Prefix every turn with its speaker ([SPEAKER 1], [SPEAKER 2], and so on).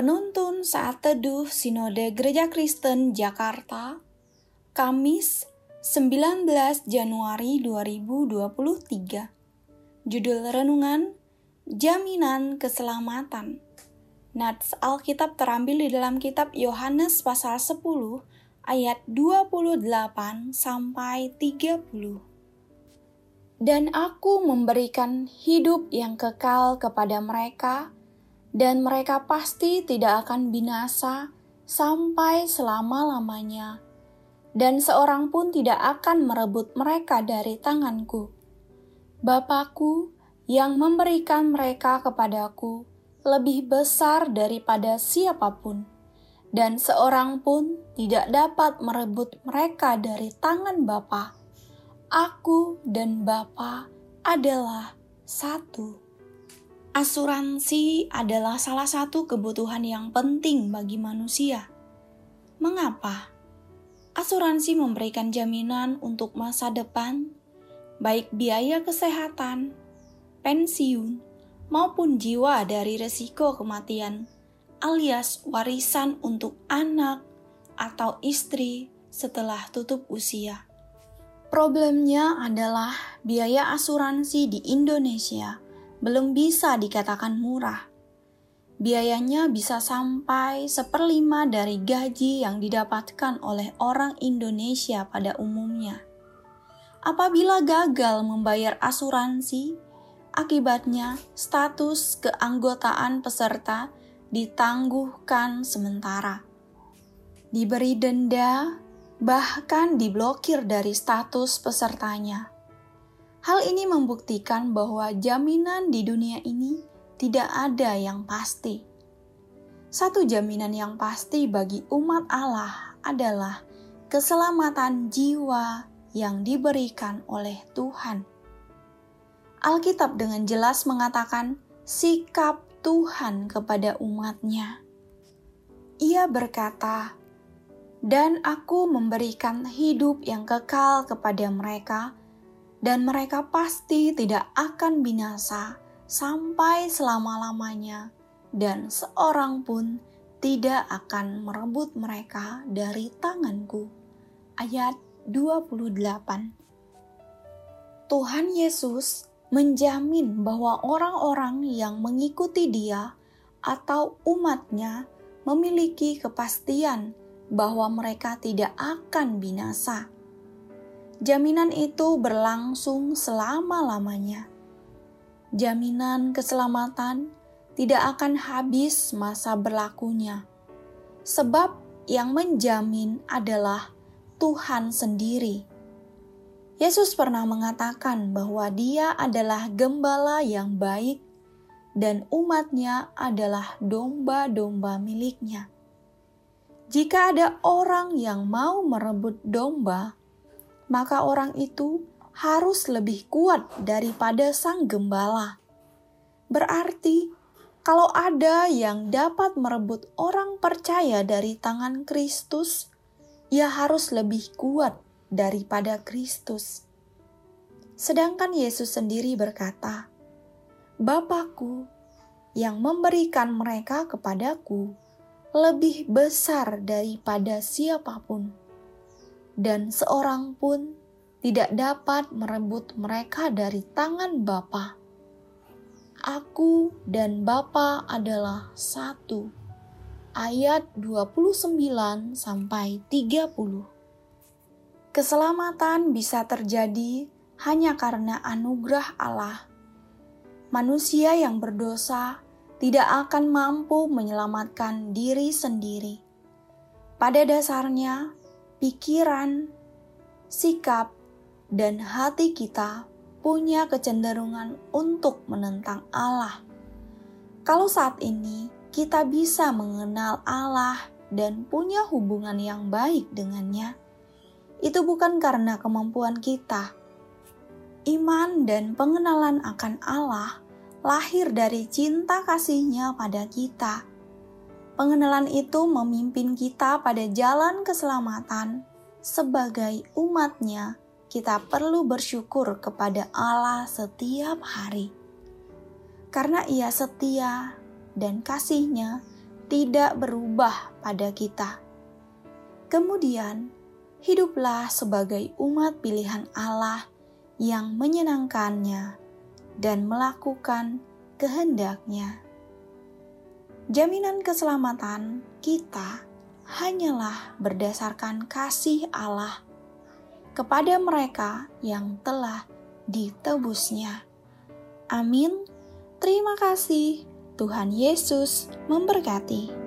[SPEAKER 1] Penuntun saat teduh Sinode Gereja Kristen Jakarta, Kamis 19 Januari 2023. Judul renungan Jaminan Keselamatan. Nats Alkitab terambil di dalam kitab Yohanes pasal 10 ayat 28 sampai 30. Dan aku memberikan hidup yang kekal kepada mereka, dan mereka pasti tidak akan binasa sampai selama-lamanya, dan seorang pun tidak akan merebut mereka dari tanganku. Bapakku yang memberikan mereka kepadaku lebih besar daripada siapa pun, dan seorang pun tidak dapat merebut mereka dari tangan Bapa aku dan Bapa adalah satu. Asuransi adalah salah satu kebutuhan yang penting bagi manusia. Mengapa? Asuransi memberikan jaminan untuk masa depan, baik biaya kesehatan, pensiun, maupun jiwa dari resiko kematian, alias warisan untuk anak atau istri setelah tutup usia. Problemnya adalah biaya asuransi di Indonesia belum bisa dikatakan murah. Biayanya bisa sampai seperlima dari gaji yang didapatkan oleh orang Indonesia pada umumnya. Apabila gagal membayar asuransi, akibatnya status keanggotaan peserta ditangguhkan sementara. Diberi denda bahkan diblokir dari status pesertanya. Hal ini membuktikan bahwa jaminan di dunia ini tidak ada yang pasti. Satu jaminan yang pasti bagi umat Allah adalah keselamatan jiwa yang diberikan oleh Tuhan. Alkitab dengan jelas mengatakan sikap Tuhan kepada umatnya. Ia berkata, dan aku memberikan hidup yang kekal kepada mereka, dan mereka pasti tidak akan binasa sampai selama-lamanya, dan seorang pun tidak akan merebut mereka dari tanganku. Ayat 28 Tuhan Yesus menjamin bahwa orang-orang yang mengikuti dia atau umatnya memiliki kepastian bahwa mereka tidak akan binasa. Jaminan itu berlangsung selama-lamanya. Jaminan keselamatan tidak akan habis masa berlakunya, sebab yang menjamin adalah Tuhan sendiri. Yesus pernah mengatakan bahwa Dia adalah gembala yang baik, dan umatnya adalah domba-domba miliknya. Jika ada orang yang mau merebut domba, maka orang itu harus lebih kuat daripada sang gembala. Berarti, kalau ada yang dapat merebut orang percaya dari tangan Kristus, ia harus lebih kuat daripada Kristus. Sedangkan Yesus sendiri berkata, "Bapakku yang memberikan mereka kepadaku." lebih besar daripada siapa pun, dan seorang pun tidak dapat merebut mereka dari tangan Bapa. Aku dan Bapa adalah satu. Ayat 29 sampai 30. Keselamatan bisa terjadi hanya karena anugerah Allah. Manusia yang berdosa tidak akan mampu menyelamatkan diri sendiri. Pada dasarnya, pikiran, sikap, dan hati kita punya kecenderungan untuk menentang Allah. Kalau saat ini kita bisa mengenal Allah dan punya hubungan yang baik dengannya, itu bukan karena kemampuan kita. Iman dan pengenalan akan Allah lahir dari cinta kasihnya pada kita. Pengenalan itu memimpin kita pada jalan keselamatan. Sebagai umatnya, kita perlu bersyukur kepada Allah setiap hari. Karena ia setia dan kasihnya tidak berubah pada kita. Kemudian, hiduplah sebagai umat pilihan Allah yang menyenangkannya dan melakukan kehendaknya. Jaminan keselamatan kita hanyalah berdasarkan kasih Allah kepada mereka yang telah ditebusnya. Amin. Terima kasih. Tuhan Yesus memberkati.